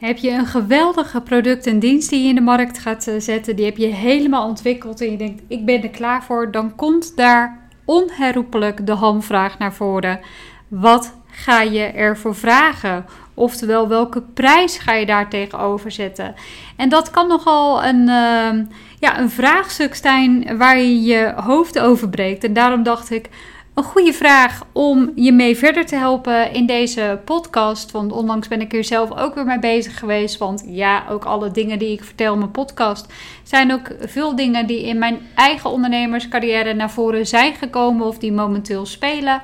Heb je een geweldige product en dienst die je in de markt gaat eh, zetten, die heb je helemaal ontwikkeld en je denkt, ik ben er klaar voor, dan komt daar onherroepelijk de hamvraag naar voren. Wat ga je ervoor vragen? Oftewel, welke prijs ga je daar tegenover zetten? En dat kan nogal een, uh, ja, een vraagstuk zijn waar je je hoofd over breekt. En daarom dacht ik, een goede vraag om je mee verder te helpen in deze podcast. Want onlangs ben ik hier zelf ook weer mee bezig geweest. Want ja, ook alle dingen die ik vertel in mijn podcast zijn ook veel dingen die in mijn eigen ondernemerscarrière naar voren zijn gekomen of die momenteel spelen.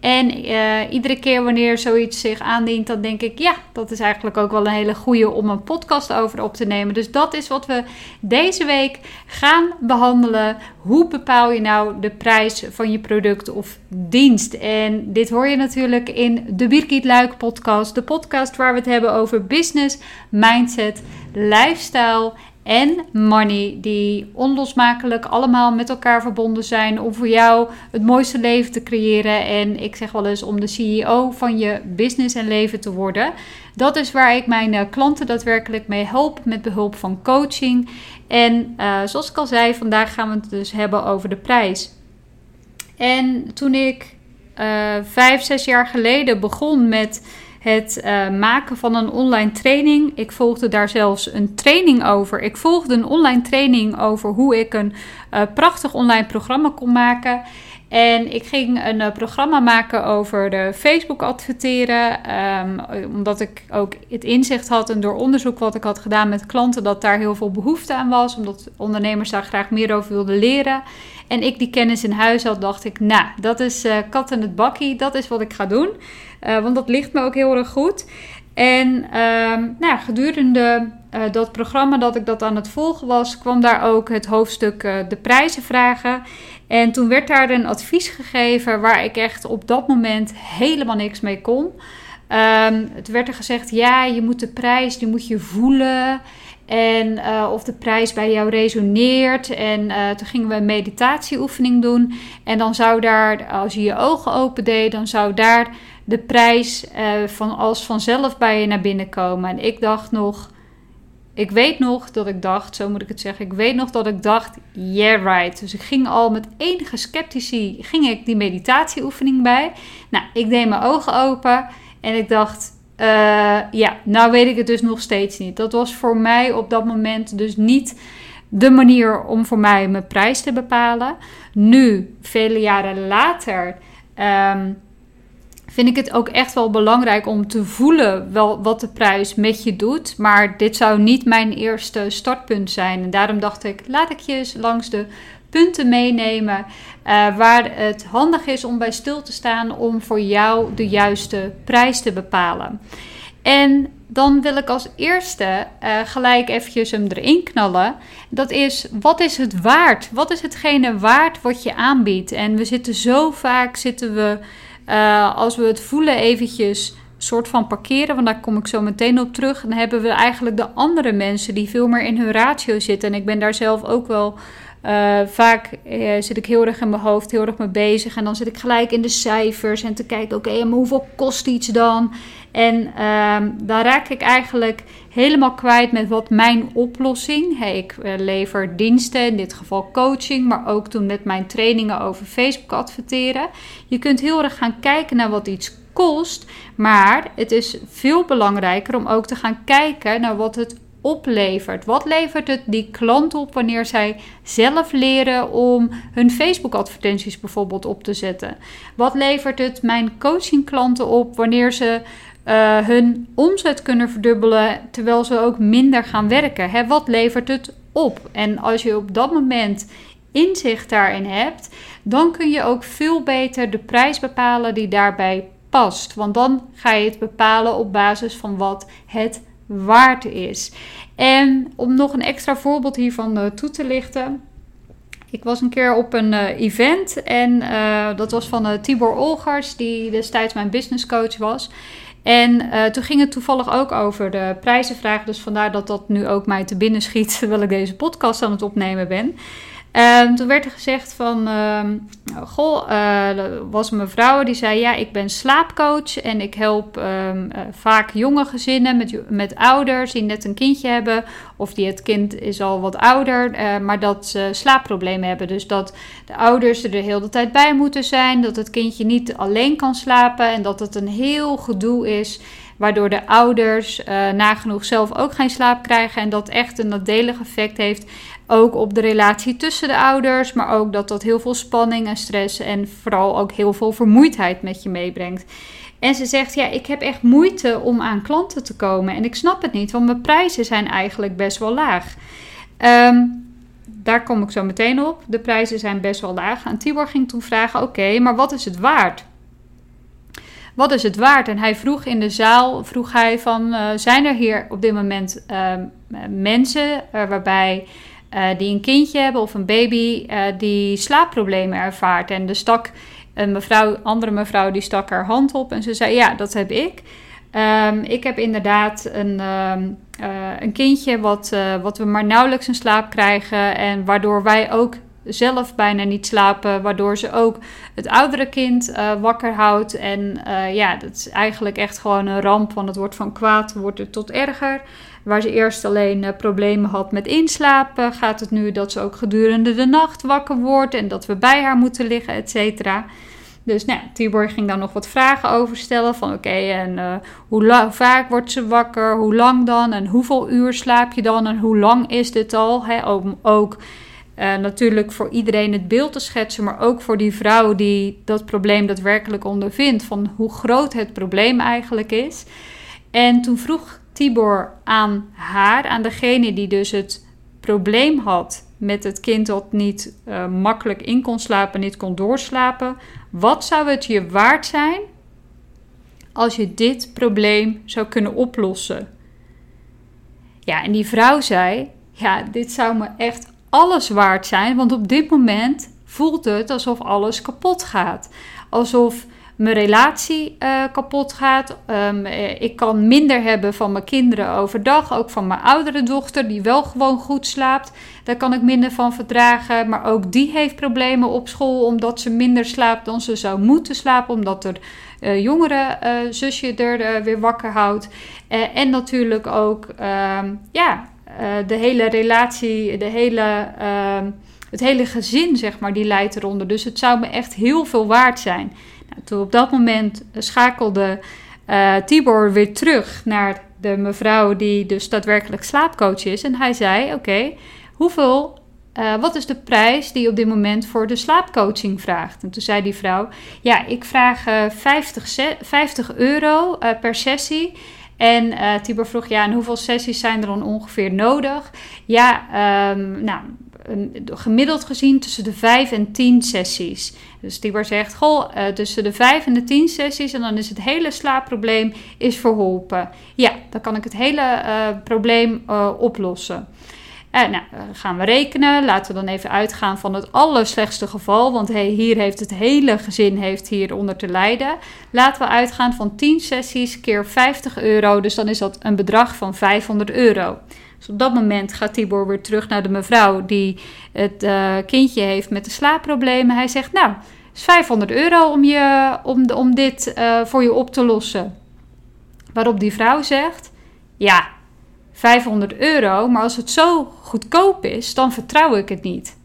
En uh, iedere keer wanneer zoiets zich aandient, dan denk ik, ja, dat is eigenlijk ook wel een hele goede om een podcast over op te nemen. Dus dat is wat we deze week gaan behandelen. Hoe bepaal je nou de prijs van je product of dienst? En dit hoor je natuurlijk in de Birgit Luik podcast. De podcast waar we het hebben over business, mindset, lifestyle en money, die onlosmakelijk allemaal met elkaar verbonden zijn om voor jou het mooiste leven te creëren. En ik zeg wel eens om de CEO van je business en leven te worden. Dat is waar ik mijn eh, klanten daadwerkelijk mee help met behulp van coaching. En uh, zoals ik al zei, vandaag gaan we het dus hebben over de prijs. En toen ik uh, vijf, zes jaar geleden begon met het uh, maken van een online training. Ik volgde daar zelfs een training over. Ik volgde een online training over hoe ik een uh, prachtig online programma kon maken. En ik ging een uh, programma maken over de Facebook adverteren. Um, omdat ik ook het inzicht had en door onderzoek wat ik had gedaan met klanten, dat daar heel veel behoefte aan was. Omdat ondernemers daar graag meer over wilden leren. En ik die kennis in huis had, dacht ik, nou, dat is uh, kat in het bakkie. Dat is wat ik ga doen. Uh, want dat ligt me ook heel erg goed. En uh, nou, gedurende dat programma dat ik dat aan het volgen was, kwam daar ook het hoofdstuk de prijzen vragen. En toen werd daar een advies gegeven waar ik echt op dat moment helemaal niks mee kon. Um, het werd er gezegd, ja, je moet de prijs, die moet je voelen. En uh, of de prijs bij jou resoneert. En uh, toen gingen we een meditatieoefening doen. En dan zou daar, als je je ogen open deed, dan zou daar de prijs uh, van als vanzelf bij je naar binnen komen. En ik dacht nog, ik weet nog dat ik dacht, zo moet ik het zeggen, ik weet nog dat ik dacht, yeah right. Dus ik ging al met enige sceptici, ging ik die meditatieoefening bij. Nou, ik deed mijn ogen open en ik dacht, uh, ja, nou weet ik het dus nog steeds niet. Dat was voor mij op dat moment dus niet de manier om voor mij mijn prijs te bepalen. Nu, vele jaren later, um, vind ik het ook echt wel belangrijk om te voelen wel wat de prijs met je doet. Maar dit zou niet mijn eerste startpunt zijn. En daarom dacht ik, laat ik je eens langs de punten meenemen uh, waar het handig is om bij stil te staan om voor jou de juiste prijs te bepalen. En dan wil ik als eerste uh, gelijk eventjes hem erin knallen. Dat is, wat is het waard? Wat is hetgene waard wat je aanbiedt? En we zitten zo vaak, zitten we, uh, als we het voelen eventjes soort van parkeren, want daar kom ik zo meteen op terug. Dan hebben we eigenlijk de andere mensen die veel meer in hun ratio zitten. En ik ben daar zelf ook wel uh, vaak uh, zit ik heel erg in mijn hoofd, heel erg mee bezig. En dan zit ik gelijk in de cijfers en te kijken, oké, maar hoeveel kost iets dan? En uh, dan raak ik eigenlijk helemaal kwijt met wat mijn oplossing. Hey, ik uh, lever diensten, in dit geval coaching, maar ook toen met mijn trainingen over Facebook adverteren. Je kunt heel erg gaan kijken naar wat iets kost, maar het is veel belangrijker om ook te gaan kijken naar wat het oplevert. Wat levert het die klant op wanneer zij zelf leren om hun Facebook-advertenties bijvoorbeeld op te zetten? Wat levert het mijn coaching-klanten op wanneer ze uh, hun omzet kunnen verdubbelen terwijl ze ook minder gaan werken? Hè, wat levert het op? En als je op dat moment inzicht daarin hebt, dan kun je ook veel beter de prijs bepalen die daarbij past. Want dan ga je het bepalen op basis van wat het waard is. En om nog een extra voorbeeld hiervan uh, toe te lichten. Ik was een keer op een uh, event en uh, dat was van Tibor Olgers, die destijds mijn business coach was. En toen ging het toevallig ook over de prijzenvraag, dus vandaar dat dat nu ook mij te binnen schiet terwijl ik deze podcast aan het opnemen ben. En toen werd er gezegd van, uh, goh, uh, was een mevrouw die zei, ja, ik ben slaapcoach en ik help um, uh, vaak jonge gezinnen met, met ouders die net een kindje hebben of die het kind is al wat ouder, uh, maar dat ze slaapproblemen hebben. Dus dat de ouders er de hele tijd bij moeten zijn, dat het kindje niet alleen kan slapen en dat het een heel gedoe is waardoor de ouders uh, nagenoeg zelf ook geen slaap krijgen en dat echt een nadelig effect heeft ook op de relatie tussen de ouders, maar ook dat dat heel veel spanning en stress en vooral ook heel veel vermoeidheid met je meebrengt. En ze zegt: Ja, ik heb echt moeite om aan klanten te komen. En ik snap het niet, want mijn prijzen zijn eigenlijk best wel laag. Um, daar kom ik zo meteen op. De prijzen zijn best wel laag. En Tibor ging toen vragen: Oké, maar wat is het waard? Wat is het waard? En hij vroeg in de zaal: vroeg hij van, uh, Zijn er hier op dit moment uh, mensen uh, waarbij uh, die een kindje hebben of een baby die slaapproblemen ervaart. En de stak een mevrouw, andere mevrouw die stak haar hand op en ze zei: Ja, dat heb ik. Um, ik heb inderdaad een, uh, een kindje wat, wat we maar nauwelijks in slaap krijgen. En waardoor wij ook zelf bijna niet slapen. Waardoor ze ook het oudere kind wakker houdt. En ja, dat is eigenlijk echt gewoon een ramp. Want het wordt van kwaad wordt tot erger. Waar ze eerst alleen uh, problemen had met inslapen, gaat het nu dat ze ook gedurende de nacht wakker wordt en dat we bij haar moeten liggen, et cetera. Dus nou, Tibor ging dan nog wat vragen over stellen. Van oké, en hoe vaak wordt ze wakker? Hoe lang dan? En hoeveel uur slaap je dan? En hoe lang is dit al? Om ook uh, natuurlijk voor iedereen het beeld te schetsen, maar ook voor die vrouw die dat probleem daadwerkelijk ondervindt. Van hoe groot het probleem eigenlijk is. En toen vroeg Tibor aan haar, aan degene die dus het probleem had met het kind dat niet uh, makkelijk in kon slapen, niet kon doorslapen. Wat zou het je waard zijn als je dit probleem zou kunnen oplossen? Ja, en die vrouw zei: Ja, dit zou me echt alles waard zijn, want op dit moment voelt het alsof alles kapot gaat. Alsof mijn relatie uh, kapot gaat. Um, ik kan minder hebben van mijn kinderen overdag. Ook van mijn oudere dochter, die wel gewoon goed slaapt. Daar kan ik minder van verdragen. Maar ook die heeft problemen op school, omdat ze minder slaapt dan ze zou moeten slapen. Omdat er uh, jongere zusje er weer wakker houdt. en natuurlijk ook, ehm, ja, de hele relatie, de hele ehm, het hele gezin, zeg maar, die leidt eronder. Dus het zou me echt heel veel waard zijn. Nou, toen op dat moment schakelde uh, Tibor weer terug naar de mevrouw die dus daadwerkelijk slaapcoach is. En hij zei: Oké, hoeveel. Uh, wat is de prijs die je op dit moment voor de slaapcoaching vraagt? En toen zei die vrouw: Ja, ik vraag uh, 50, 50 euro per sessie. En uh, vroeg, ja, en hoeveel sessies zijn er dan ongeveer nodig? Ja, um, nou, gemiddeld gezien tussen de 5 en 10 sessies. Dus Tibor zegt, goh, uh, tussen de 5 en de 10 sessies en dan is het hele slaapprobleem is verholpen. Ja, dan kan ik het hele uh, probleem uh, oplossen. nou, gaan we rekenen. Laten we dan even uitgaan van het allerslechtste geval. Want hey, hier heeft het hele gezin heeft hieronder te lijden. Laten we uitgaan van 10 sessies keer 50 euro. Dus dan is dat een bedrag van 500 euro. Dus op dat moment gaat Tibor weer terug naar de mevrouw die het uh, kindje heeft met de slaapproblemen. Hij zegt, nou, is 500 euro om, je, om, om dit voor je op te lossen. Waarop die vrouw zegt, ja, 500 euro, maar als het zo goedkoop is, dan vertrouw ik het niet.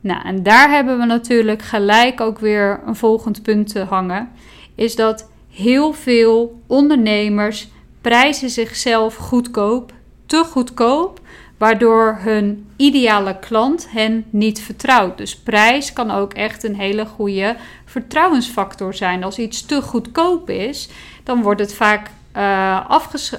Nou, en daar hebben we natuurlijk gelijk ook weer een volgend punt te hangen. Is dat heel veel ondernemers prijzen zichzelf goedkoop te goedkoop, waardoor hun ideale klant hen niet vertrouwt. Dus prijs kan ook echt een hele goede vertrouwensfactor zijn. Als iets te goedkoop is, dan wordt het vaak afges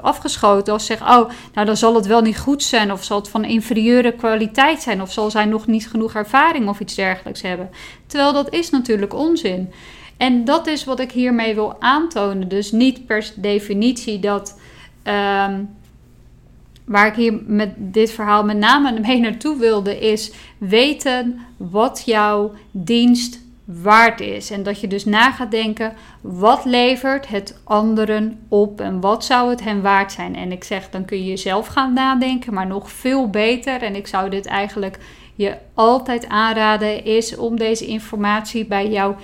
afgeschoten als zeg, oh, nou dan zal het wel niet goed zijn, of zal het van inferieure kwaliteit zijn, of zal zij nog niet genoeg ervaring of iets dergelijks hebben. Terwijl dat is natuurlijk onzin. En dat is wat ik hiermee wil aantonen. Dus niet per definitie dat. Um, waar ik hier met dit verhaal met name mee naartoe wilde, is weten wat jouw dienst waard is. En dat je dus na gaat denken, wat levert het anderen op en wat zou het hen waard zijn? En ik zeg, dan kun je zelf gaan nadenken, maar nog veel beter. En ik zou dit eigenlijk je altijd aanraden is om deze informatie bij jouw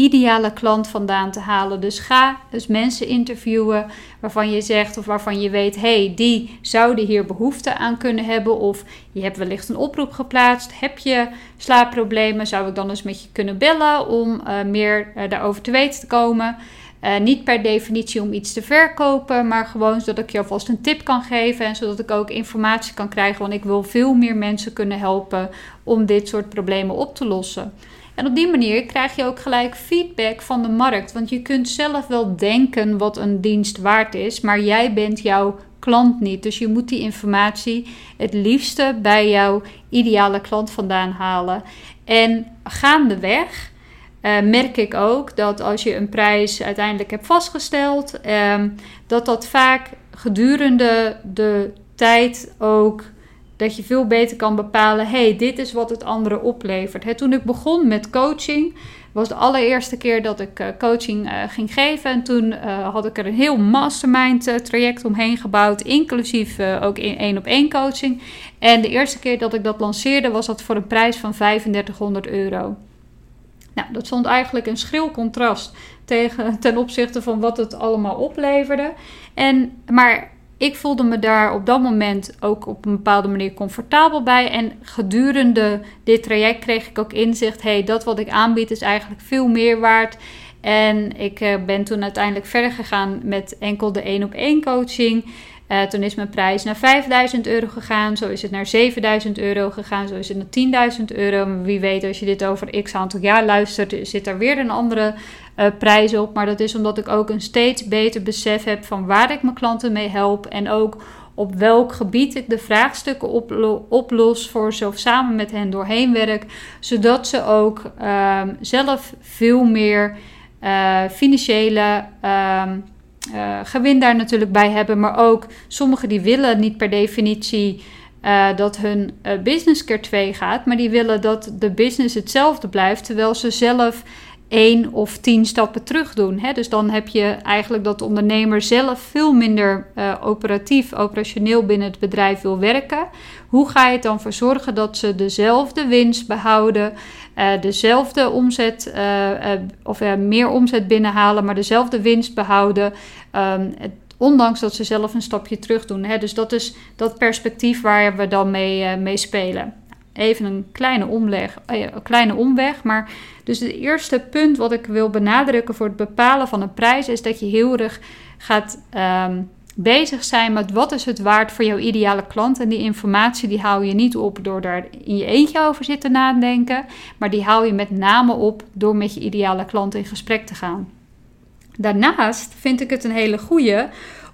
ideale klant vandaan te halen. Dus ga dus mensen interviewen waarvan je zegt of waarvan je weet, hey, die zouden hier behoefte aan kunnen hebben. Of je hebt wellicht een oproep geplaatst. Heb je slaapproblemen? Zou ik dan eens met je kunnen bellen om uh, meer uh, daarover te weten te komen? Uh, niet per definitie om iets te verkopen, maar gewoon zodat ik je alvast een tip kan geven en zodat ik ook informatie kan krijgen. Want ik wil veel meer mensen kunnen helpen om dit soort problemen op te lossen. En op die manier krijg je ook gelijk feedback van de markt. Want je kunt zelf wel denken wat een dienst waard is, maar jij bent jouw klant niet. Dus je moet die informatie het liefste bij jouw ideale klant vandaan halen. En gaandeweg uh, merk ik ook dat als je een prijs uiteindelijk hebt vastgesteld, uh, dat dat vaak gedurende de tijd ook dat je veel beter kan bepalen: hey, dit is wat het andere oplevert. toen ik begon met coaching, was de allereerste keer dat ik uh, coaching uh, ging geven. En toen uh, had ik er een heel mastermind traject omheen gebouwd, inclusief ook in één op één coaching. En de eerste keer dat ik dat lanceerde, was dat voor een prijs van 3500 euro. Nou, dat stond eigenlijk een schril contrast tegen, ten opzichte van wat het allemaal opleverde. En, maar ik voelde me daar op dat moment ook op een bepaalde manier comfortabel bij. En gedurende dit traject kreeg ik ook inzicht: hey, dat wat ik aanbied is eigenlijk veel meer waard. En ik eh, ben toen uiteindelijk verder gegaan met enkel de één op één coaching. Uh, toen is mijn prijs naar 5000 euro gegaan. Zo is het naar 7000 euro gegaan. Zo is het naar 10.000 euro. Wie weet, als je dit over x aantal jaar luistert, zit er weer een andere uh, prijs op. Maar dat is omdat ik ook een steeds beter besef heb van waar ik mijn klanten mee help. En ook op welk gebied ik de vraagstukken oplos voor ze of samen met hen doorheen werk. Zodat ze ook uh, zelf veel meer uh, financiële. Uh, uh, gewin daar natuurlijk bij hebben. Maar ook sommigen die willen niet per definitie uh, dat hun uh, business keer 2 gaat. Maar die willen dat de business hetzelfde blijft. Terwijl ze zelf één of tien stappen terug doen. Hè? Dus dan heb je eigenlijk dat de ondernemer zelf veel minder uh, operatief, operationeel binnen het bedrijf wil werken. Hoe ga je het dan voor zorgen dat ze dezelfde winst behouden, uh, dezelfde omzet uh, of meer omzet binnenhalen, maar dezelfde winst behouden? Um, het, ondanks dat ze zelf een stapje terug doen. Hè? Dus dat is dat perspectief waar we dan mee, mee spelen. Even een kleine, omleg, een kleine omweg, maar dus het eerste punt wat ik wil benadrukken voor het bepalen van een prijs is dat je heel erg gaat um, bezig zijn met wat is het waard voor jouw ideale klant. En die informatie die haal je niet op door daar in je eentje over zitten nadenken, maar die haal je met name op door met je ideale klant in gesprek te gaan. Daarnaast vind ik het een hele goede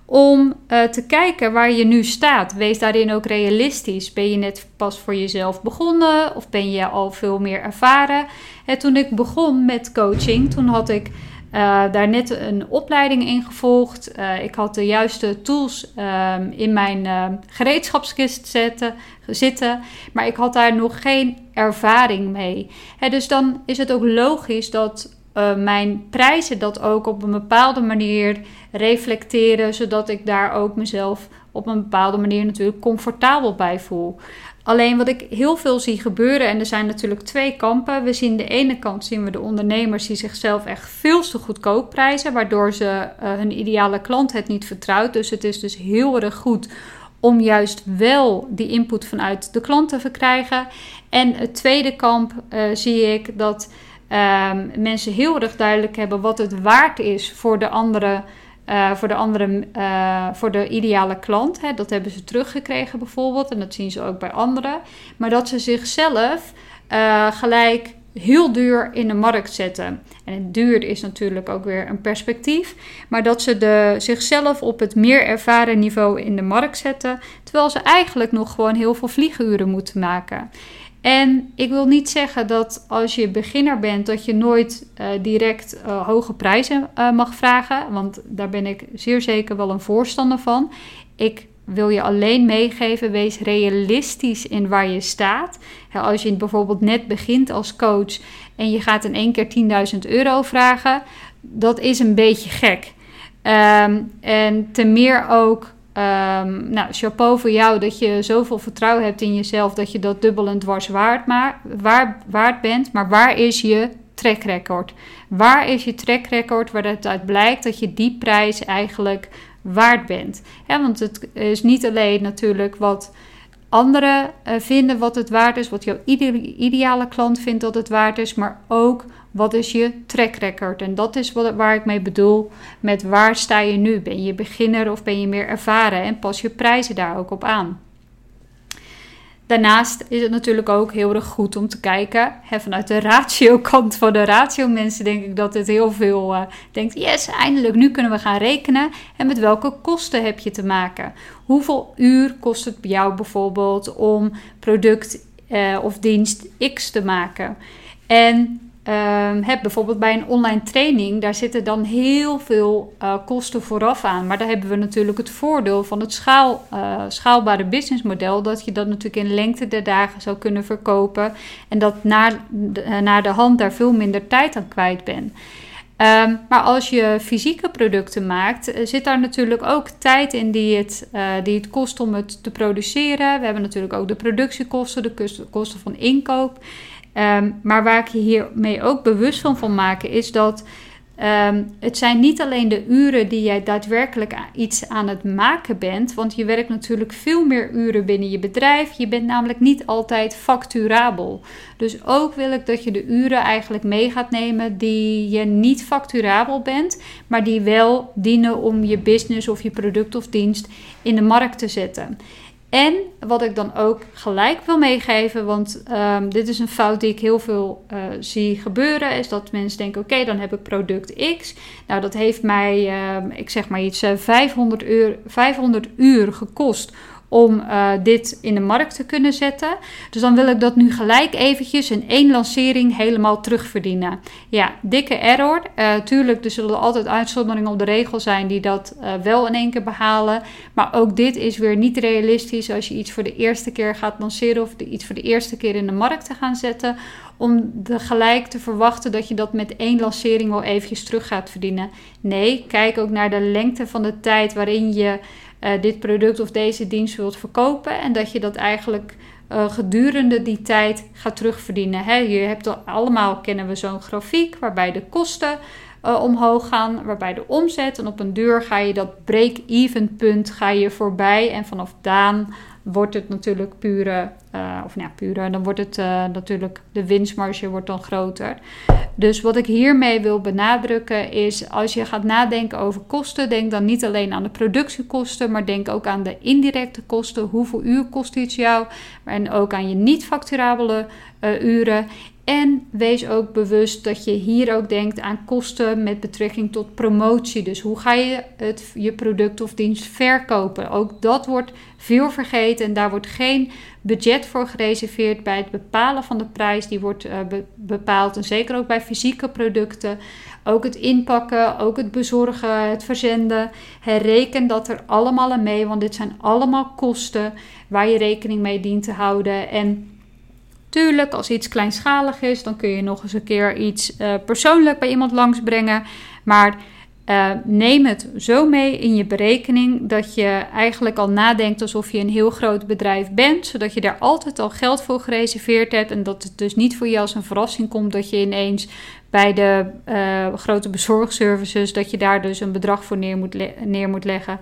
om uh, te kijken waar je nu staat. Wees daarin ook realistisch. Ben je net pas voor jezelf begonnen of ben je al veel meer ervaren? En toen ik begon met coaching, toen had ik uh, daar net een opleiding in gevolgd. Uh, ik had de juiste tools ehm, in mijn gereedschapskist zetten, zitten, maar ik had daar nog geen ervaring mee. Dus dan is het ook logisch dat uh, mijn prijzen dat ook op een bepaalde manier reflecteren, zodat ik daar ook mezelf op een bepaalde manier natuurlijk comfortabel bij voel. Alleen wat ik heel veel zie gebeuren, en er zijn natuurlijk twee kampen. We zien de ene kant zien we de ondernemers die zichzelf echt veel te goedkoop prijzen, waardoor ze uh, hun ideale klant het niet vertrouwt. Dus het is dus heel erg goed om juist wel die input vanuit de klant te verkrijgen. En het tweede kamp uh, zie ik dat um, mensen heel erg duidelijk hebben wat het waard is voor de andere. Uh, voor de andere, uh, voor de ideale klant. Hè. Dat hebben ze teruggekregen bijvoorbeeld. En dat zien ze ook bij anderen. Maar dat ze zichzelf uh, gelijk heel duur in de markt zetten. En duur is natuurlijk ook weer een perspectief. Maar dat ze de, zichzelf op het meer ervaren niveau in de markt zetten. Terwijl ze eigenlijk nog gewoon heel veel vlieguren moeten maken. En ik wil niet zeggen dat als je beginner bent, dat je nooit uh, direct uh, hoge prijzen uh, mag vragen. Want daar ben ik zeer zeker wel een voorstander van. Ik wil je alleen meegeven, wees realistisch in waar je staat. als je bijvoorbeeld net begint als coach en je gaat in één keer 10.000 euro vragen, dat is een beetje gek. Um, en ten meer ook Um, nou, chapeau voor jou dat je zoveel vertrouwen hebt in jezelf dat je dat dubbel en dwars waard, maar, waar, waard bent. Maar waar is je track record? Waar is je track record waar het uit blijkt dat je die prijs eigenlijk waard bent? Want het is niet alleen natuurlijk wat anderen uh, vinden wat het waard is, wat jouw ideale klant vindt dat het waard is, maar ook wat is je track record? En dat is wat, waar ik mee bedoel met waar sta je nu? Ben je beginner of ben je meer ervaren? En pas je prijzen daar ook op aan. Daarnaast is het natuurlijk ook heel erg goed om te kijken. Vanuit de ratio-kant van de ratio-mensen denk ik dat het heel veel uh, denkt: yes, eindelijk, nu kunnen we gaan rekenen. En met welke kosten heb je te maken? Hoeveel uur kost het jou bijvoorbeeld om product uh, of dienst X te maken? En Um, heb bijvoorbeeld bij een online training, daar zitten dan heel veel uh, kosten vooraf aan. Maar daar hebben we natuurlijk het voordeel van het schaal, uh, schaalbare businessmodel, dat je dat natuurlijk in lengte der dagen zou kunnen verkopen en dat naar de, uh, naar de hand daar veel minder tijd aan kwijt bent. Um, maar als je fysieke producten maakt, zit daar natuurlijk ook tijd in die het, die het kost om het te produceren. We hebben natuurlijk ook de productiekosten, de kosten van inkoop. Um, maar waar ik je hiermee ook bewust van wil maken, is dat um, het zijn niet alleen de uren die jij daadwerkelijk iets aan het maken bent. Want je werkt natuurlijk veel meer uren binnen je bedrijf. Je bent namelijk niet altijd facturabel. Dus ook wil ik dat je de uren eigenlijk mee gaat nemen die je niet facturabel bent, maar die wel dienen om je business of je product of dienst in de markt te zetten. En wat ik dan ook gelijk wil meegeven, want um, dit is een fout die ik heel veel uh, zie gebeuren, is dat mensen denken: oké, dan heb ik product X. Nou, dat heeft mij, uh, ik zeg maar iets, 500, uur, 500 uur gekost om uh, dit in de markt te kunnen zetten. Dus dan wil ik dat nu gelijk eventjes in één lancering helemaal terugverdienen. Ja, dikke error. Uh, tuurlijk, er zullen altijd uitzonderingen op de regel zijn die dat uh, wel in één keer behalen. Maar ook dit is weer niet realistisch als je iets voor de eerste keer gaat lanceren of iets voor de eerste keer in de markt te gaan zetten. Om de gelijk te verwachten dat je dat met één lancering wel eventjes terug gaat verdienen. Nee, kijk ook naar de lengte van de tijd waarin je uh, dit product of deze dienst wilt verkopen. En dat je dat eigenlijk uh, gedurende die tijd gaat terugverdienen. Hè, je hebt al, allemaal kennen we zo'n grafiek waarbij de kosten uh, omhoog gaan, waarbij de omzet en op een duur ga je dat break-even punt ga je voorbij en vanaf dan wordt het natuurlijk pure, uh, of nou pure, dan wordt het uh, natuurlijk, de winstmarge wordt dan groter. Dus wat ik hiermee wil benadrukken is, als je gaat nadenken over kosten, denk dan niet alleen aan de productiekosten, maar denk ook aan de indirecte kosten. Hoeveel uur kost iets jou? En ook aan je niet-facturabele uh, uren. En wees ook bewust dat je hier ook denkt aan kosten met betrekking tot promotie. Dus hoe ga je het, je product of dienst verkopen? Ook dat wordt veel vergeten en daar wordt geen budget voor gereserveerd bij het bepalen van de prijs. Die wordt be bepaald en zeker ook bij fysieke producten. Ook het inpakken, ook het bezorgen, het verzenden. Herreken dat er allemaal aan mee, want dit zijn allemaal kosten waar je rekening mee dient te houden. En Tuurlijk, als iets kleinschalig is, dan kun je nog eens een keer iets uh, persoonlijk bij iemand langsbrengen. Maar uh, neem het zo mee in je berekening dat je eigenlijk al nadenkt alsof je een heel groot bedrijf bent, zodat je daar altijd al geld voor gereserveerd hebt en dat het dus niet voor je als een verrassing komt dat je ineens bij de uh, grote bezorgservices dat je daar dus een bedrag voor neer moet, neer moet leggen.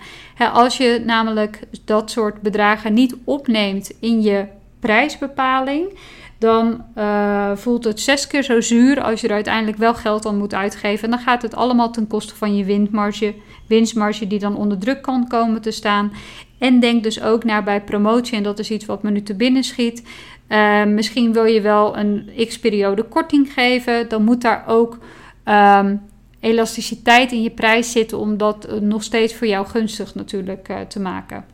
als je namelijk dat soort bedragen niet opneemt in je prijsbepaling, dan uh, voelt het zes keer zo zuur als je er uiteindelijk wel geld aan moet uitgeven. En dan gaat het allemaal ten koste van je winstmarge, winstmarge die dan onder druk kan komen te staan. En denk dus ook naar bij promotie, en dat is iets wat me nu te binnen schiet. Uh, misschien wil je wel een x-periode korting geven, dan moet daar ook um, elasticiteit in je prijs zitten om dat nog steeds voor jou gunstig natuurlijk te maken.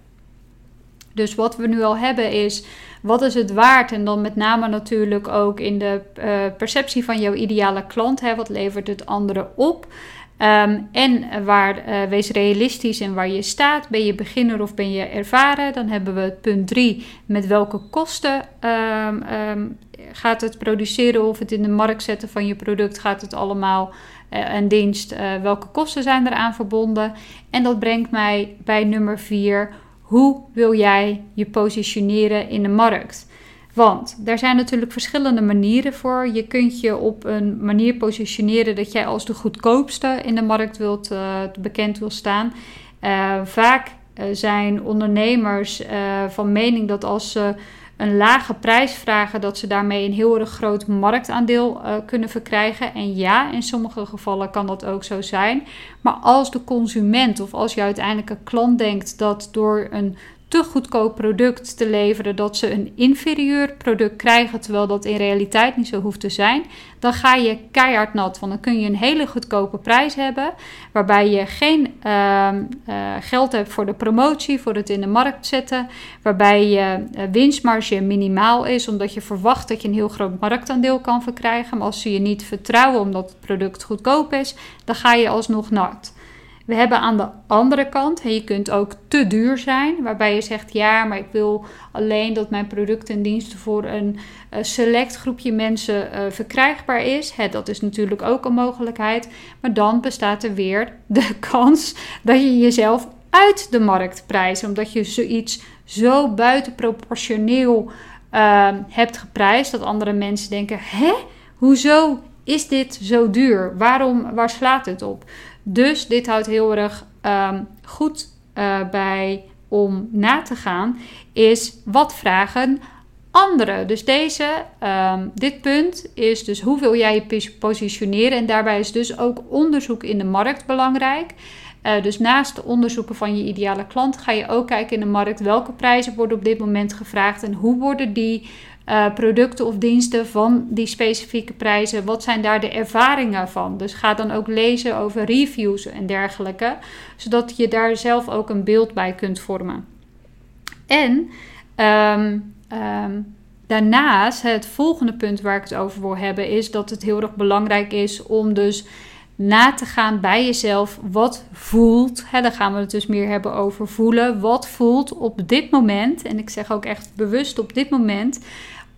Dus wat we nu al hebben is, wat is het waard? En dan met name natuurlijk ook in de uh, perceptie van jouw ideale klant. Hè? Wat levert het andere op? Um, en waar, uh, wees realistisch in waar je staat. Ben je beginner of ben je ervaren? Dan hebben we punt 3. Met welke kosten um, um, gaat het produceren of het in de markt zetten van je product? Gaat het allemaal en dienst, welke kosten zijn eraan verbonden? En dat brengt mij bij nummer 4. Hoe wil jij je positioneren in de markt? Want daar zijn natuurlijk verschillende manieren voor. Je kunt je op een manier positioneren dat jij als de goedkoopste in de markt wilt, uh, bekend wil staan. Uh, vaak uh, zijn ondernemers van mening dat als ze een lage prijs vragen, dat ze daarmee een heel erg groot marktaandeel kunnen verkrijgen. En ja, in sommige gevallen kan dat ook zo zijn. Maar als de consument of als je uiteindelijk een klant denkt dat door een te goedkoop product te leveren dat ze een inferieur product krijgen, terwijl dat in realiteit niet zo hoeft te zijn, dan ga je keihard nat. Want dan kun je een hele goedkope prijs hebben, waarbij je geen uh, uh, geld hebt voor de promotie, voor het in de markt zetten, waarbij je uh, winstmarge minimaal is, omdat je verwacht dat je een heel groot marktaandeel kan verkrijgen. Maar als ze je niet vertrouwen omdat het product goedkoop is, dan ga je alsnog nat. We hebben aan de andere kant, je kunt ook te duur zijn, waarbij je zegt: ja, maar ik wil alleen dat mijn producten en diensten voor een select groepje mensen uh, verkrijgbaar is. Dat is natuurlijk ook een mogelijkheid. Maar dan bestaat er weer de kans dat je jezelf uit de markt prijst, omdat je zoiets zo buitenproportioneel uh, hebt geprijsd dat andere mensen denken: hè, hoezo is dit zo duur? Waarom, waar slaat het op? Dus dit houdt heel erg um, goed uh, bij om na te gaan, is wat vragen anderen. Dus deze, um, dit punt is dus hoe wil jij je positioneren en daarbij is dus ook onderzoek in de markt belangrijk. Uh, dus naast de onderzoeken van je ideale klant ga je ook kijken in de markt welke prijzen worden op dit moment gevraagd en hoe worden die uh, producten of diensten van die specifieke prijzen. Wat zijn daar de ervaringen van? Dus ga dan ook lezen over reviews en dergelijke, zodat je daar zelf ook een beeld bij kunt vormen. En um, um, daarnaast, het volgende punt waar ik het over wil hebben, is dat het heel erg belangrijk is om dus na te gaan bij jezelf. Wat voelt, hè, dan gaan we het dus meer hebben over voelen. Wat voelt op dit moment, en ik zeg ook echt bewust op dit moment,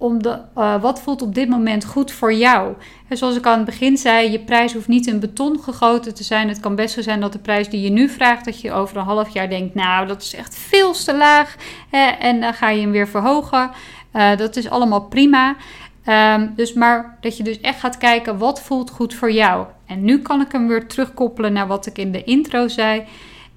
om de, uh, wat voelt op dit moment goed voor jou? En zoals ik aan het begin zei, je prijs hoeft niet in beton gegoten te zijn. Het kan best zo zijn dat de prijs die je nu vraagt, dat je over een half jaar denkt, nou, dat is echt veel te laag. Hè, en dan ga je hem weer verhogen. Uh, dat is allemaal prima. Um, dus maar dat je dus echt gaat kijken, wat voelt goed voor jou? En nu kan ik hem weer terugkoppelen naar wat ik in de intro zei.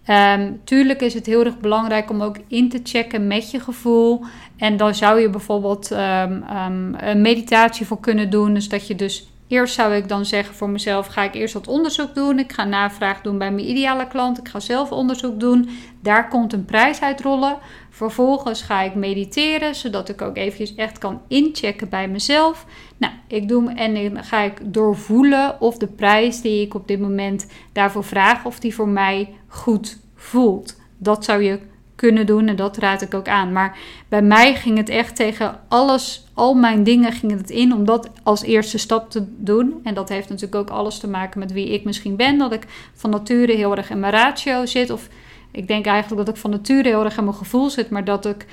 Um, tuurlijk is het heel erg belangrijk om ook in te checken met je gevoel. En dan zou je bijvoorbeeld um, um, een meditatie voor kunnen doen. Dus dat je dus eerst zou ik dan zeggen voor mezelf: ga ik eerst wat onderzoek doen. Ik ga navraag doen bij mijn ideale klant. Ik ga zelf onderzoek doen. Daar komt een prijs uitrollen. Vervolgens ga ik mediteren, zodat ik ook eventjes echt kan inchecken bij mezelf. Nou, ik doe en dan ga ik doorvoelen of de prijs die ik op dit moment daarvoor vraag, of die voor mij goed voelt. Dat zou je kunnen doen en dat raad ik ook aan. Maar bij mij ging het echt tegen alles, al mijn dingen gingen het in om dat als eerste stap te doen. En dat heeft natuurlijk ook alles te maken met wie ik misschien ben. Dat ik van nature heel erg in mijn ratio zit of ik denk eigenlijk dat ik van nature heel erg in mijn gevoel zit, maar dat ik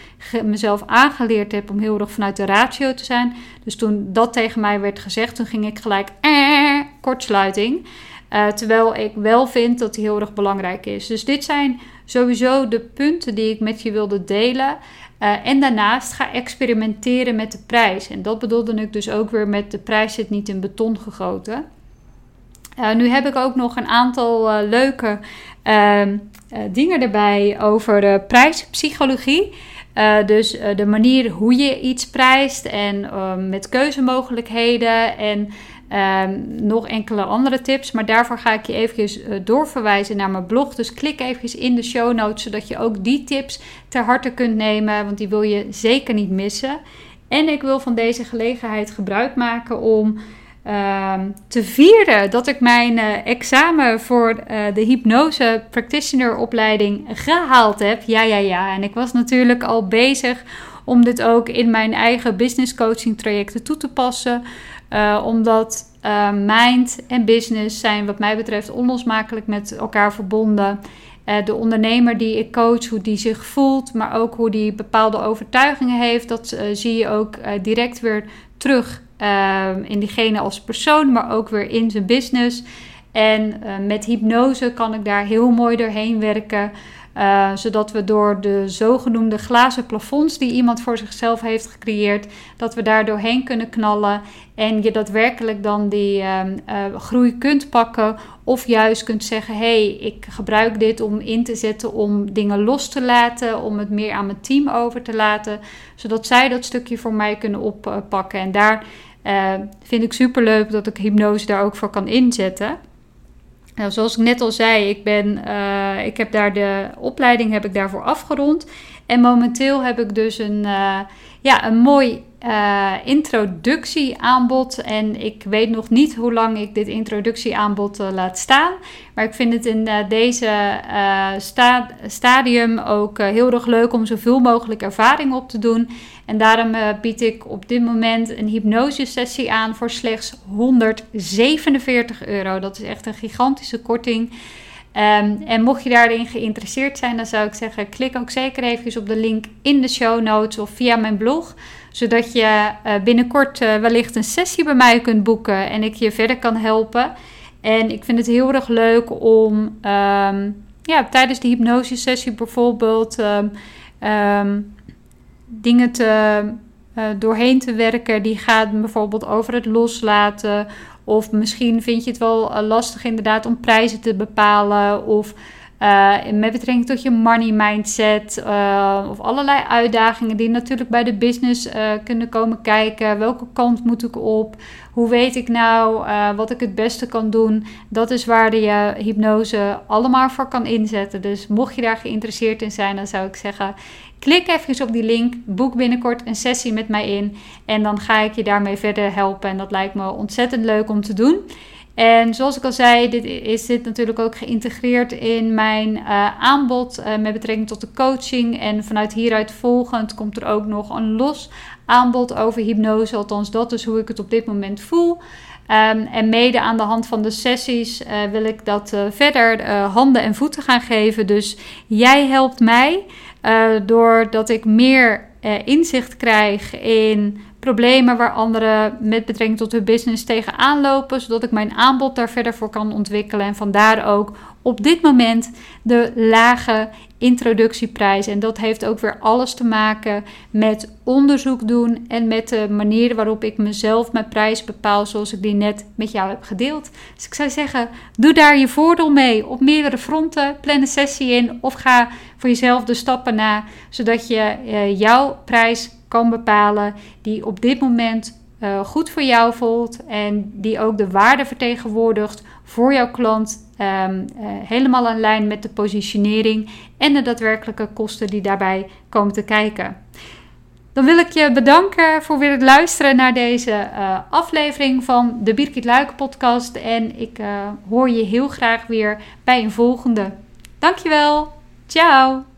mezelf aangeleerd heb om heel erg vanuit de ratio te zijn. Dus toen dat tegen mij werd gezegd, toen ging ik gelijk eh, kortsluiting. Uh, terwijl ik wel vind dat die heel erg belangrijk is. Dus dit zijn sowieso de punten die ik met je wilde delen. Uh, en daarnaast ga experimenteren met de prijs. En dat bedoelde ik dus ook weer met de prijs zit niet in beton gegoten. Uh, nu heb ik ook nog een aantal leuke ehm, dingen erbij over prijspsychologie. dus de manier hoe je iets prijst en met keuzemogelijkheden en Um, nog enkele andere tips, maar daarvoor ga ik je eventjes uh, doorverwijzen naar mijn blog. Dus klik even in de show notes, zodat je ook die tips ter harte kunt nemen, want die wil je zeker niet missen. En ik wil van deze gelegenheid gebruik maken om uh, te vieren dat ik mijn uh, examen voor uh, de hypnose practitioner opleiding gehaald heb. Ja, ja, ja. En ik was natuurlijk al bezig om dit ook in mijn eigen business coaching trajecten toe te passen. Uh, omdat uh, mind en business zijn wat mij betreft onlosmakelijk met elkaar verbonden. Uh, de ondernemer die ik coach, hoe die zich voelt, maar ook hoe die bepaalde overtuigingen heeft, dat zie je ook direct weer terug in diegene als persoon, maar ook weer in zijn business. En met hypnose kan ik daar heel mooi doorheen werken. Uh, zodat we door de zogenoemde glazen plafonds die iemand voor zichzelf heeft gecreëerd, dat we daar doorheen kunnen knallen en je daadwerkelijk dan die uh, uh, groei kunt pakken. Of juist kunt zeggen: hé, hey, ik gebruik dit om in te zetten om dingen los te laten, om het meer aan mijn team over te laten, zodat zij dat stukje voor mij kunnen oppakken. En daar uh, vind ik super leuk dat ik hypnose daar ook voor kan inzetten. Nou, zoals ik net al zei, ik, ben, uh, ik heb daar de opleiding heb ik daarvoor afgerond. En momenteel heb ik dus een, uh, ja, een mooi uh, introductieaanbod. En ik weet nog niet hoe lang ik dit introductieaanbod uh, laat staan. Maar ik vind het in uh, deze sta stadium ook heel erg leuk om zoveel mogelijk ervaring op te doen. En daarom bied ik op dit moment een hypnosesessie aan voor slechts 147 euro. Dat is echt een gigantische korting. Um, en mocht je daarin geïnteresseerd zijn, dan zou ik zeggen: klik ook zeker even op de link in de show notes of via mijn blog zodat je uh, binnenkort uh, wellicht een sessie bij mij kunt boeken en ik je verder kan helpen. En ik vind het heel erg leuk om um, ja, tijdens de hypnosesessie bijvoorbeeld um, um, dingen te, uh, doorheen te werken. Die gaat bijvoorbeeld over het loslaten. Of misschien vind je het wel lastig inderdaad om prijzen te bepalen. Of uh, met betrekking tot je money mindset uh, of allerlei uitdagingen die natuurlijk bij de business uh, kunnen komen kijken. Welke kant moet ik op? Hoe weet ik nou wat ik het beste kan doen? Dat is waar je hypnose allemaal voor kan inzetten. Dus mocht je daar geïnteresseerd in zijn, dan zou ik zeggen: klik even op die link, boek binnenkort een sessie met mij in en dan ga ik je daarmee verder helpen. En dat lijkt me ontzettend leuk om te doen. En zoals ik al zei, dit is dit natuurlijk ook geïntegreerd in mijn uh, aanbod uh, met betrekking tot de coaching. En vanuit hieruit volgend komt er ook nog een los aanbod over hypnose. Althans, dat is hoe ik het op dit moment voel. Um, en mede aan de hand van de sessies uh, wil ik dat verder handen en voeten gaan geven. Dus jij helpt mij doordat ik meer inzicht krijg in problemen waar anderen met betrekking tot hun business tegenaan lopen, zodat ik mijn aanbod daar verder voor kan ontwikkelen. En vandaar ook op dit moment de lage introductieprijs. En dat heeft ook weer alles te maken met onderzoek doen en met de manier waarop ik mezelf mijn prijs bepaal, zoals ik die net met jou heb gedeeld. Dus ik zou zeggen, doe daar je voordeel mee op meerdere fronten. Plan een sessie in of ga voor jezelf de stappen na, zodat je uh, jouw prijs kan bepalen, die op dit moment uh, goed voor jou voelt en die ook de waarde vertegenwoordigt voor jouw klant, um, uh, helemaal in lijn met de positionering en de daadwerkelijke kosten die daarbij komen te kijken. Dan wil ik je bedanken voor weer het luisteren naar deze uh, aflevering van de Birgit Luiken podcast. En ik hoor je heel graag weer bij een volgende. Dankjewel. Ciao.